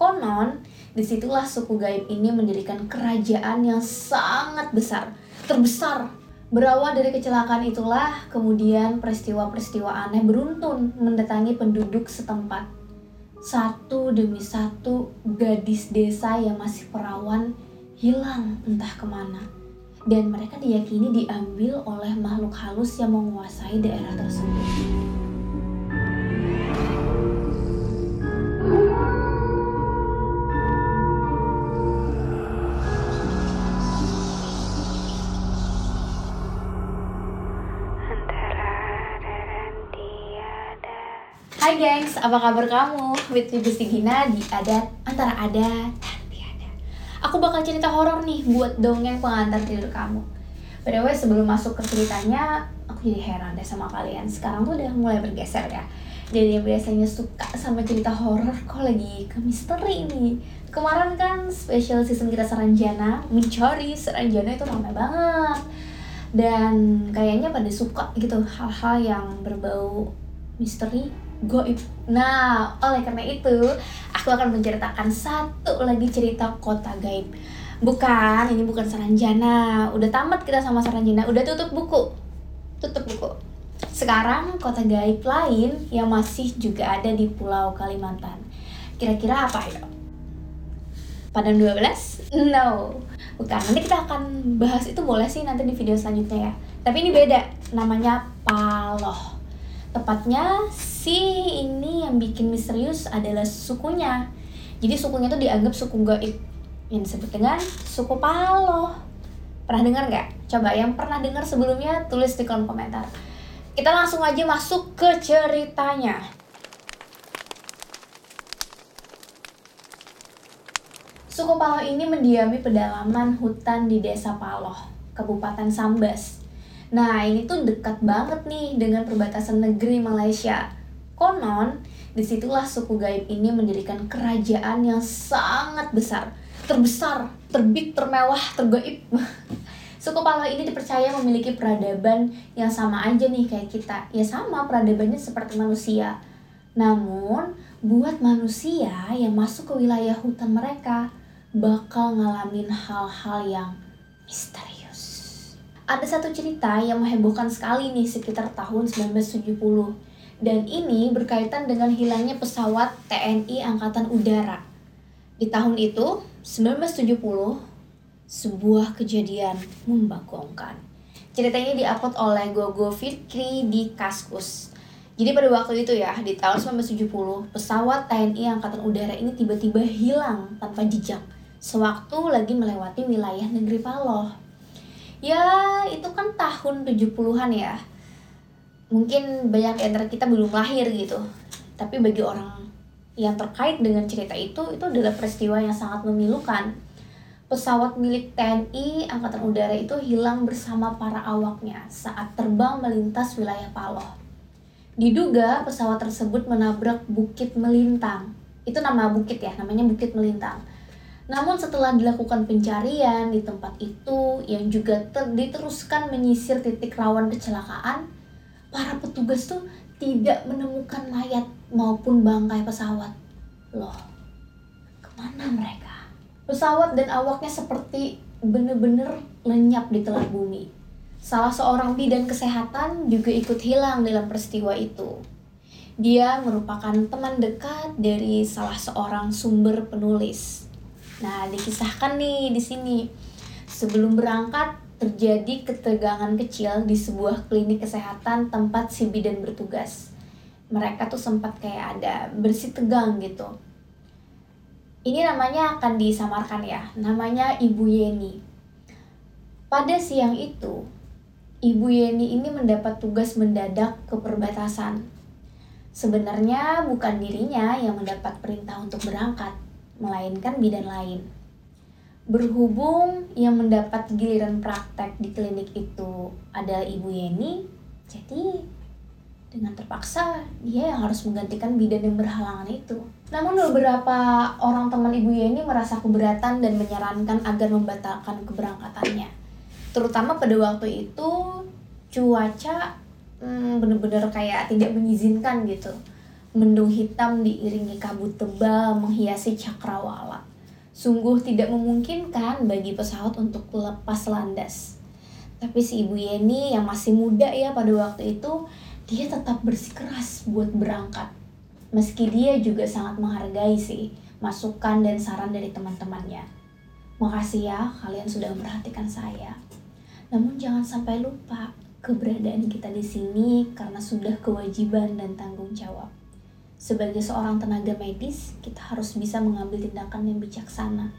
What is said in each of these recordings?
Konon, di situlah suku gaib ini mendirikan kerajaan yang sangat besar, terbesar. Berawal dari kecelakaan itulah, kemudian peristiwa-peristiwa aneh beruntun mendatangi penduduk setempat. Satu demi satu gadis desa yang masih perawan hilang entah ke mana. Dan mereka diyakini diambil oleh makhluk halus yang menguasai daerah tersebut. Hai gengs, apa kabar kamu? With me Gusti Gina di Adat Antara Ada dan Tiada Aku bakal cerita horor nih buat dongeng pengantar tidur kamu. By sebelum masuk ke ceritanya, aku jadi heran deh sama kalian. Sekarang tuh udah mulai bergeser ya. Jadi yang biasanya suka sama cerita horor, kok lagi ke misteri nih. Kemarin kan special season kita Saranjana Mencari Saranjana itu ramai banget. Dan kayaknya pada suka gitu hal-hal yang berbau misteri goib. Nah, oleh karena itu, aku akan menceritakan satu lagi cerita kota gaib. Bukan, ini bukan Saranjana. Udah tamat kita sama Saranjana, udah tutup buku. Tutup buku. Sekarang kota gaib lain yang masih juga ada di Pulau Kalimantan. Kira-kira apa ya? Padang 12? No. Bukan, nanti kita akan bahas itu boleh sih nanti di video selanjutnya ya. Tapi ini beda, namanya Paloh. Tepatnya si ini yang bikin misterius adalah sukunya. Jadi sukunya tuh dianggap suku gaib yang disebut dengan suku Paloh. Pernah dengar nggak? Coba yang pernah dengar sebelumnya tulis di kolom komentar. Kita langsung aja masuk ke ceritanya. Suku Paloh ini mendiami pedalaman hutan di desa Paloh, Kabupaten Sambas. Nah, ini tuh dekat banget nih dengan perbatasan negeri Malaysia. Konon, di situlah suku gaib ini mendirikan kerajaan yang sangat besar, terbesar, terbit, termewah, tergaib. Suku Paloh ini dipercaya memiliki peradaban yang sama aja nih kayak kita. Ya sama, peradabannya seperti manusia. Namun, buat manusia yang masuk ke wilayah hutan mereka, bakal ngalamin hal-hal yang misterius. Ada satu cerita yang menghebohkan sekali nih sekitar tahun 1970 dan ini berkaitan dengan hilangnya pesawat TNI Angkatan Udara. Di tahun itu, 1970, sebuah kejadian membagongkan. Cerita ini diupload oleh Gogo Fikri di Kaskus. Jadi pada waktu itu ya, di tahun 1970, pesawat TNI Angkatan Udara ini tiba-tiba hilang tanpa jejak sewaktu lagi melewati wilayah negeri Paloh. Ya, itu kan tahun 70-an ya. Mungkin banyak antara kita belum lahir gitu. Tapi bagi orang yang terkait dengan cerita itu, itu adalah peristiwa yang sangat memilukan. Pesawat milik TNI Angkatan Udara itu hilang bersama para awaknya saat terbang melintas wilayah Paloh. Diduga pesawat tersebut menabrak Bukit Melintang. Itu nama bukit ya, namanya Bukit Melintang namun setelah dilakukan pencarian di tempat itu yang juga ter diteruskan menyisir titik rawan kecelakaan, para petugas tuh tidak menemukan mayat maupun bangkai pesawat. Loh, ke mana mereka? Pesawat dan awaknya seperti bener-bener lenyap di telan bumi. Salah seorang bidan kesehatan juga ikut hilang dalam peristiwa itu. Dia merupakan teman dekat dari salah seorang sumber penulis Nah, dikisahkan nih di sini. Sebelum berangkat, terjadi ketegangan kecil di sebuah klinik kesehatan tempat si bidan bertugas. Mereka tuh sempat kayak ada bersih tegang gitu. Ini namanya akan disamarkan ya, namanya Ibu Yeni. Pada siang itu, Ibu Yeni ini mendapat tugas mendadak ke perbatasan. Sebenarnya bukan dirinya yang mendapat perintah untuk berangkat, melainkan bidan lain. Berhubung yang mendapat giliran praktek di klinik itu adalah Ibu Yeni, jadi dengan terpaksa dia yang harus menggantikan bidan yang berhalangan itu. Namun beberapa orang teman Ibu Yeni merasa keberatan dan menyarankan agar membatalkan keberangkatannya. Terutama pada waktu itu cuaca hmm, bener-bener kayak tidak mengizinkan gitu Mendung hitam diiringi kabut tebal menghiasi cakrawala. Sungguh tidak memungkinkan bagi pesawat untuk lepas landas. Tapi si Ibu Yeni yang masih muda ya pada waktu itu, dia tetap bersikeras buat berangkat. Meski dia juga sangat menghargai sih masukan dan saran dari teman-temannya. Makasih ya kalian sudah memperhatikan saya. Namun jangan sampai lupa keberadaan kita di sini karena sudah kewajiban dan tanggung jawab. Sebagai seorang tenaga medis, kita harus bisa mengambil tindakan yang bijaksana.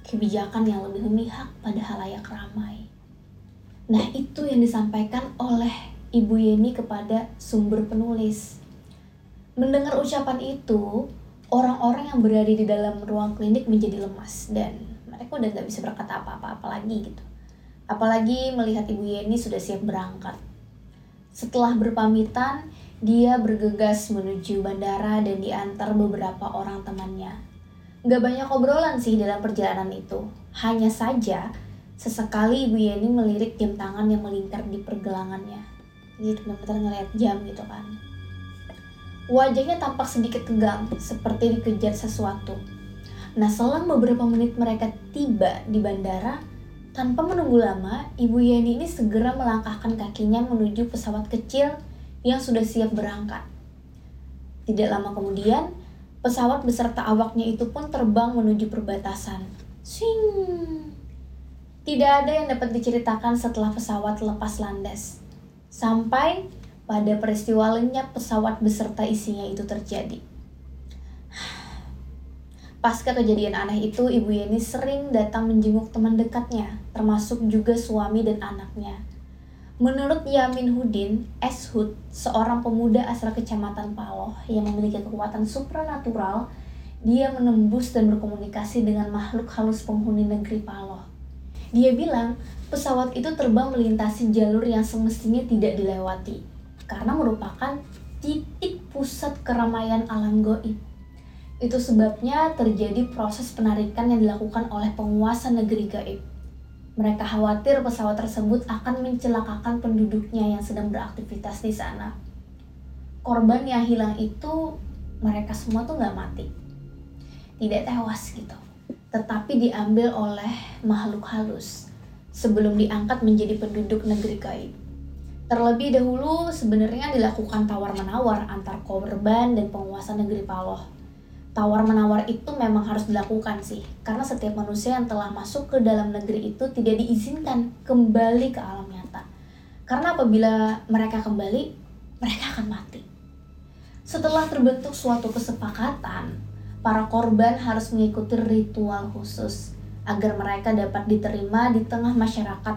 Kebijakan yang lebih memihak pada halayak ramai. Nah, itu yang disampaikan oleh Ibu Yeni kepada sumber penulis. Mendengar ucapan itu, orang-orang yang berada di dalam ruang klinik menjadi lemas dan mereka udah gak bisa berkata apa-apa lagi gitu. Apalagi melihat Ibu Yeni sudah siap berangkat. Setelah berpamitan, dia bergegas menuju bandara dan diantar beberapa orang temannya. Gak banyak obrolan sih dalam perjalanan itu. Hanya saja, sesekali Ibu Yeni melirik jam tangan yang melingkar di pergelangannya. Gitu, benar-benar ngeliat jam gitu kan. Wajahnya tampak sedikit tegang, seperti dikejar sesuatu. Nah, selang beberapa menit mereka tiba di bandara, tanpa menunggu lama, Ibu Yeni ini segera melangkahkan kakinya menuju pesawat kecil yang sudah siap berangkat. Tidak lama kemudian, pesawat beserta awaknya itu pun terbang menuju perbatasan. Swing! Tidak ada yang dapat diceritakan setelah pesawat lepas landas. Sampai pada peristiwa lenyap pesawat beserta isinya itu terjadi. Pasca kejadian aneh itu, Ibu Yeni sering datang menjenguk teman dekatnya, termasuk juga suami dan anaknya. Menurut Yamin Hudin, Eshud, seorang pemuda asal kecamatan Paloh yang memiliki kekuatan supranatural, dia menembus dan berkomunikasi dengan makhluk halus penghuni negeri Paloh. Dia bilang, pesawat itu terbang melintasi jalur yang semestinya tidak dilewati, karena merupakan titik pusat keramaian alam goib. Itu sebabnya terjadi proses penarikan yang dilakukan oleh penguasa negeri gaib mereka khawatir pesawat tersebut akan mencelakakan penduduknya yang sedang beraktivitas di sana. Korban yang hilang itu mereka semua tuh nggak mati, tidak tewas gitu, tetapi diambil oleh makhluk halus sebelum diangkat menjadi penduduk negeri gaib. Terlebih dahulu sebenarnya dilakukan tawar-menawar antar korban dan penguasa negeri Paloh tawar-menawar itu memang harus dilakukan sih. Karena setiap manusia yang telah masuk ke dalam negeri itu tidak diizinkan kembali ke alam nyata. Karena apabila mereka kembali, mereka akan mati. Setelah terbentuk suatu kesepakatan, para korban harus mengikuti ritual khusus agar mereka dapat diterima di tengah masyarakat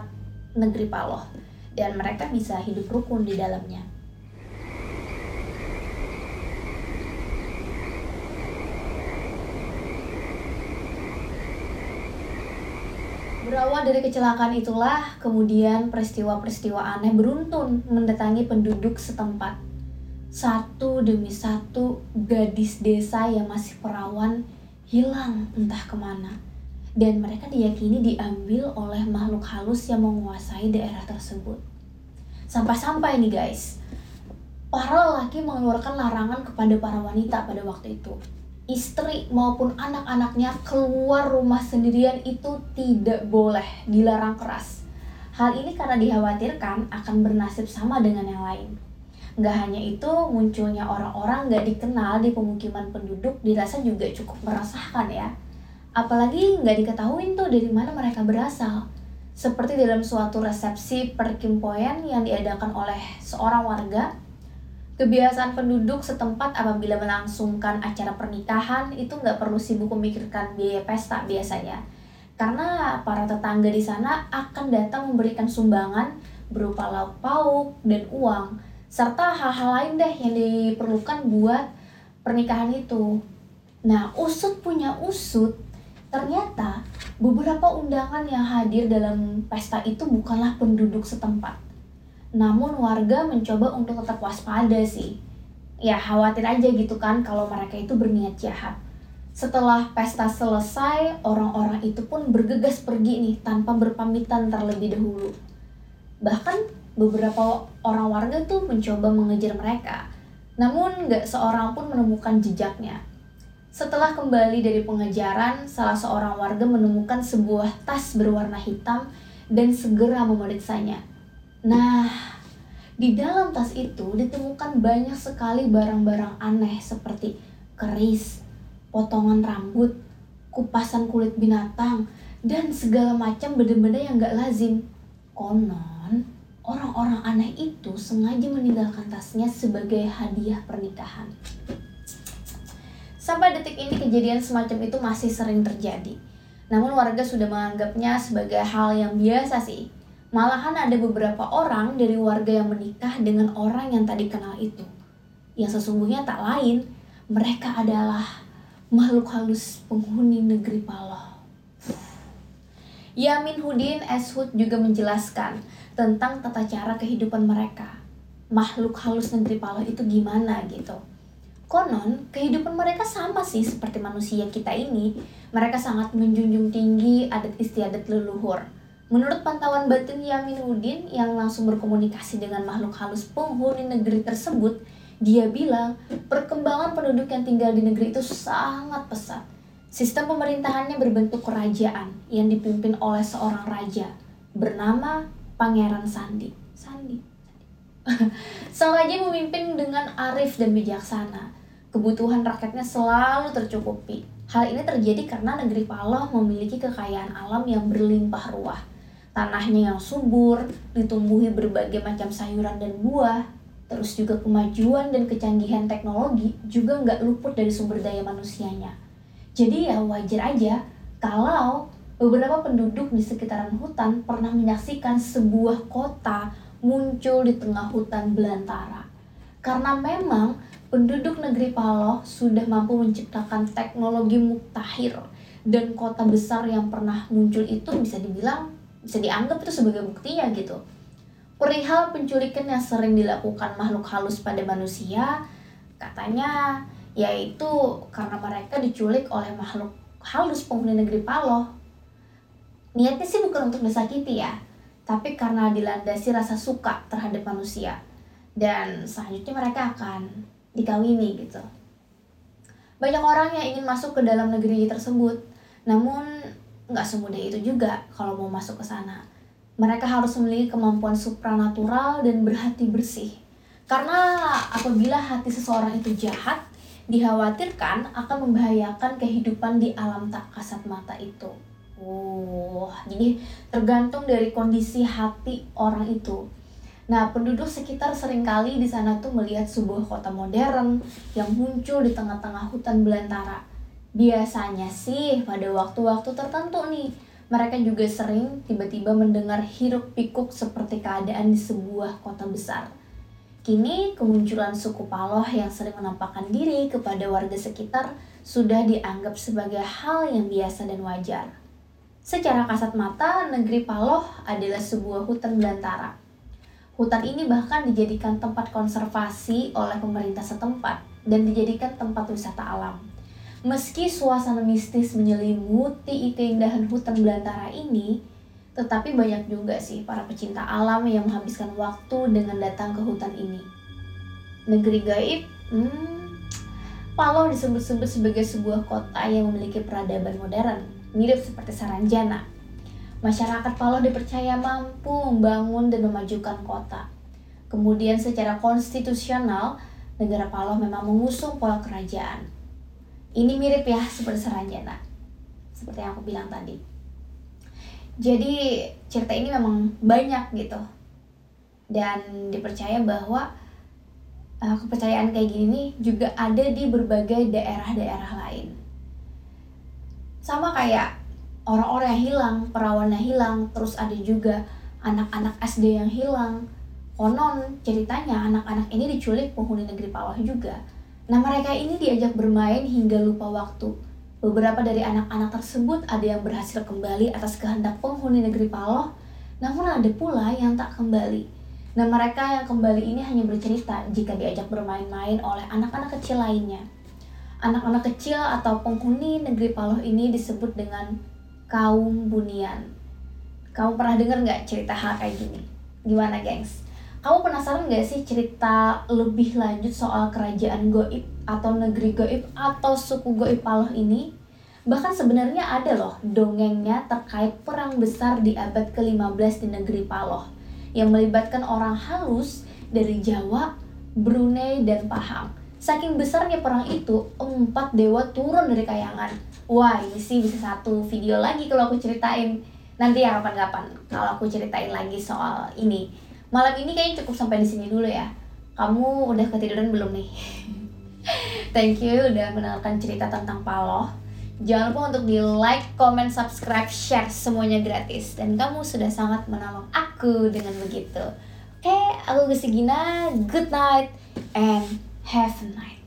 negeri Paloh dan mereka bisa hidup rukun di dalamnya. Berawal dari kecelakaan itulah, kemudian peristiwa-peristiwa aneh beruntun mendatangi penduduk setempat. Satu demi satu gadis desa yang masih perawan hilang entah ke mana. Dan mereka diyakini diambil oleh makhluk halus yang menguasai daerah tersebut. Sampai-sampai nih guys, para lelaki mengeluarkan larangan kepada para wanita pada waktu itu istri maupun anak-anaknya keluar rumah sendirian itu tidak boleh, dilarang keras. Hal ini karena dikhawatirkan akan bernasib sama dengan yang lain. Gak hanya itu, munculnya orang-orang gak dikenal di pemukiman penduduk dirasa juga cukup meresahkan ya. Apalagi gak diketahui tuh dari mana mereka berasal. Seperti dalam suatu resepsi perkimpoyan yang diadakan oleh seorang warga Kebiasaan penduduk setempat apabila melangsungkan acara pernikahan itu nggak perlu sibuk memikirkan biaya pesta biasanya. Karena para tetangga di sana akan datang memberikan sumbangan berupa lauk pauk dan uang, serta hal-hal lain deh yang diperlukan buat pernikahan itu. Nah, usut punya usut, ternyata beberapa undangan yang hadir dalam pesta itu bukanlah penduduk setempat namun warga mencoba untuk tetap waspada sih. Ya khawatir aja gitu kan kalau mereka itu berniat jahat. Setelah pesta selesai, orang-orang itu pun bergegas pergi nih tanpa berpamitan terlebih dahulu. Bahkan beberapa orang warga tuh mencoba mengejar mereka. Namun gak seorang pun menemukan jejaknya. Setelah kembali dari pengejaran, salah seorang warga menemukan sebuah tas berwarna hitam dan segera memeriksanya. Nah, di dalam tas itu ditemukan banyak sekali barang-barang aneh seperti keris, potongan rambut, kupasan kulit binatang, dan segala macam benda-benda yang gak lazim. Konon, orang-orang aneh itu sengaja meninggalkan tasnya sebagai hadiah pernikahan. Sampai detik ini kejadian semacam itu masih sering terjadi. Namun warga sudah menganggapnya sebagai hal yang biasa sih. Malahan ada beberapa orang dari warga yang menikah dengan orang yang tadi kenal itu. Yang sesungguhnya tak lain, mereka adalah makhluk halus penghuni negeri Paloh. Yamin Hudin Eshud juga menjelaskan tentang tata cara kehidupan mereka. Makhluk halus negeri Paloh itu gimana gitu. Konon, kehidupan mereka sama sih seperti manusia kita ini. Mereka sangat menjunjung tinggi adat istiadat leluhur. Menurut pantauan batin Yamin Udin yang langsung berkomunikasi dengan makhluk halus penghuni negeri tersebut, dia bilang perkembangan penduduk yang tinggal di negeri itu sangat pesat. Sistem pemerintahannya berbentuk kerajaan yang dipimpin oleh seorang raja bernama Pangeran Sandi. Sandi. Sang raja memimpin dengan arif dan bijaksana kebutuhan rakyatnya selalu tercukupi. Hal ini terjadi karena negeri Paloh memiliki kekayaan alam yang berlimpah ruah. Tanahnya yang subur, ditumbuhi berbagai macam sayuran dan buah, terus juga kemajuan dan kecanggihan teknologi juga nggak luput dari sumber daya manusianya. Jadi ya wajar aja kalau beberapa penduduk di sekitaran hutan pernah menyaksikan sebuah kota muncul di tengah hutan belantara. Karena memang penduduk negeri Paloh sudah mampu menciptakan teknologi mutakhir dan kota besar yang pernah muncul itu bisa dibilang bisa dianggap itu sebagai buktinya gitu. Perihal penculikan yang sering dilakukan makhluk halus pada manusia, katanya yaitu karena mereka diculik oleh makhluk halus penghuni negeri Paloh. Niatnya sih bukan untuk disakiti ya, tapi karena dilandasi rasa suka terhadap manusia. Dan selanjutnya mereka akan dikawini gitu. Banyak orang yang ingin masuk ke dalam negeri tersebut, namun nggak semudah itu juga kalau mau masuk ke sana. Mereka harus memiliki kemampuan supranatural dan berhati bersih. Karena apabila hati seseorang itu jahat, dikhawatirkan akan membahayakan kehidupan di alam tak kasat mata itu. Oh, jadi tergantung dari kondisi hati orang itu. Nah, penduduk sekitar sering kali di sana tuh melihat sebuah kota modern yang muncul di tengah-tengah hutan belantara. Biasanya sih pada waktu-waktu tertentu nih, mereka juga sering tiba-tiba mendengar hiruk pikuk seperti keadaan di sebuah kota besar. Kini kemunculan suku Paloh yang sering menampakkan diri kepada warga sekitar sudah dianggap sebagai hal yang biasa dan wajar. Secara kasat mata, negeri Paloh adalah sebuah hutan belantara Hutan ini bahkan dijadikan tempat konservasi oleh pemerintah setempat dan dijadikan tempat wisata alam. Meski suasana mistis menyelimuti keindahan hutan belantara ini, tetapi banyak juga sih para pecinta alam yang menghabiskan waktu dengan datang ke hutan ini. Negeri gaib, hmm, Paloh disebut-sebut sebagai sebuah kota yang memiliki peradaban modern, mirip seperti Saranjana, Masyarakat Paloh dipercaya mampu membangun dan memajukan kota. Kemudian secara konstitusional, negara Paloh memang mengusung pola kerajaan. Ini mirip ya seperti Seranjana. Seperti yang aku bilang tadi. Jadi cerita ini memang banyak gitu. Dan dipercaya bahwa uh, kepercayaan kayak gini juga ada di berbagai daerah-daerah lain. Sama kayak orang-orang yang hilang, perawannya hilang, terus ada juga anak-anak SD yang hilang. Konon ceritanya anak-anak ini diculik penghuni negeri Paloh juga. Nah mereka ini diajak bermain hingga lupa waktu. Beberapa dari anak-anak tersebut ada yang berhasil kembali atas kehendak penghuni negeri Paloh, namun ada pula yang tak kembali. Nah mereka yang kembali ini hanya bercerita jika diajak bermain-main oleh anak-anak kecil lainnya. Anak-anak kecil atau penghuni negeri Paloh ini disebut dengan kaum bunian. Kamu pernah dengar nggak cerita hal kayak gini? Gimana gengs? Kamu penasaran gak sih cerita lebih lanjut soal kerajaan goib atau negeri goib atau suku goib Paloh ini? Bahkan sebenarnya ada loh dongengnya terkait perang besar di abad ke-15 di negeri Paloh yang melibatkan orang halus dari Jawa, Brunei, dan Pahang. Saking besarnya perang itu, empat dewa turun dari kayangan. Wah, ini sih bisa satu video lagi kalau aku ceritain. Nanti ya kapan-kapan kalau aku ceritain lagi soal ini. Malam ini kayaknya cukup sampai di sini dulu ya. Kamu udah ketiduran belum nih? Thank you udah mendengarkan cerita tentang Paloh. Jangan lupa untuk di like, comment, subscribe, share semuanya gratis dan kamu sudah sangat menolong aku dengan begitu. Oke, aku Gusti Gina. Good night and have a night.